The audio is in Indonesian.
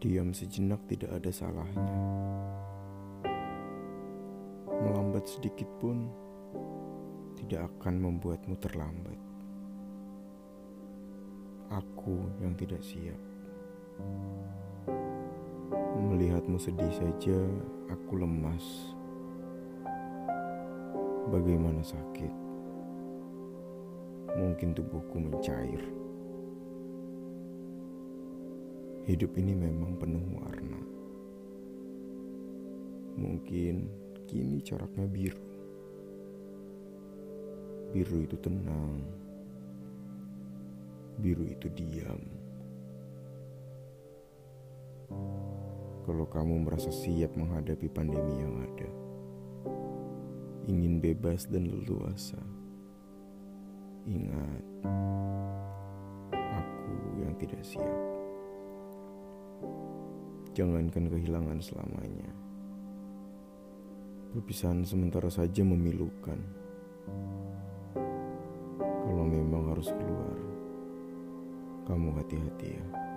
Diam sejenak tidak ada salahnya. Melambat sedikit pun tidak akan membuatmu terlambat. Aku yang tidak siap. Melihatmu sedih saja, aku lemas. Bagaimana sakit? Mungkin tubuhku mencair. Hidup ini memang penuh warna. Mungkin kini coraknya biru. Biru itu tenang. Biru itu diam. Kalau kamu merasa siap menghadapi pandemi yang ada, ingin bebas dan leluasa, ingat, aku yang tidak siap. Jangankan kehilangan selamanya. Perpisahan sementara saja memilukan. Kalau memang harus keluar, kamu hati-hati ya.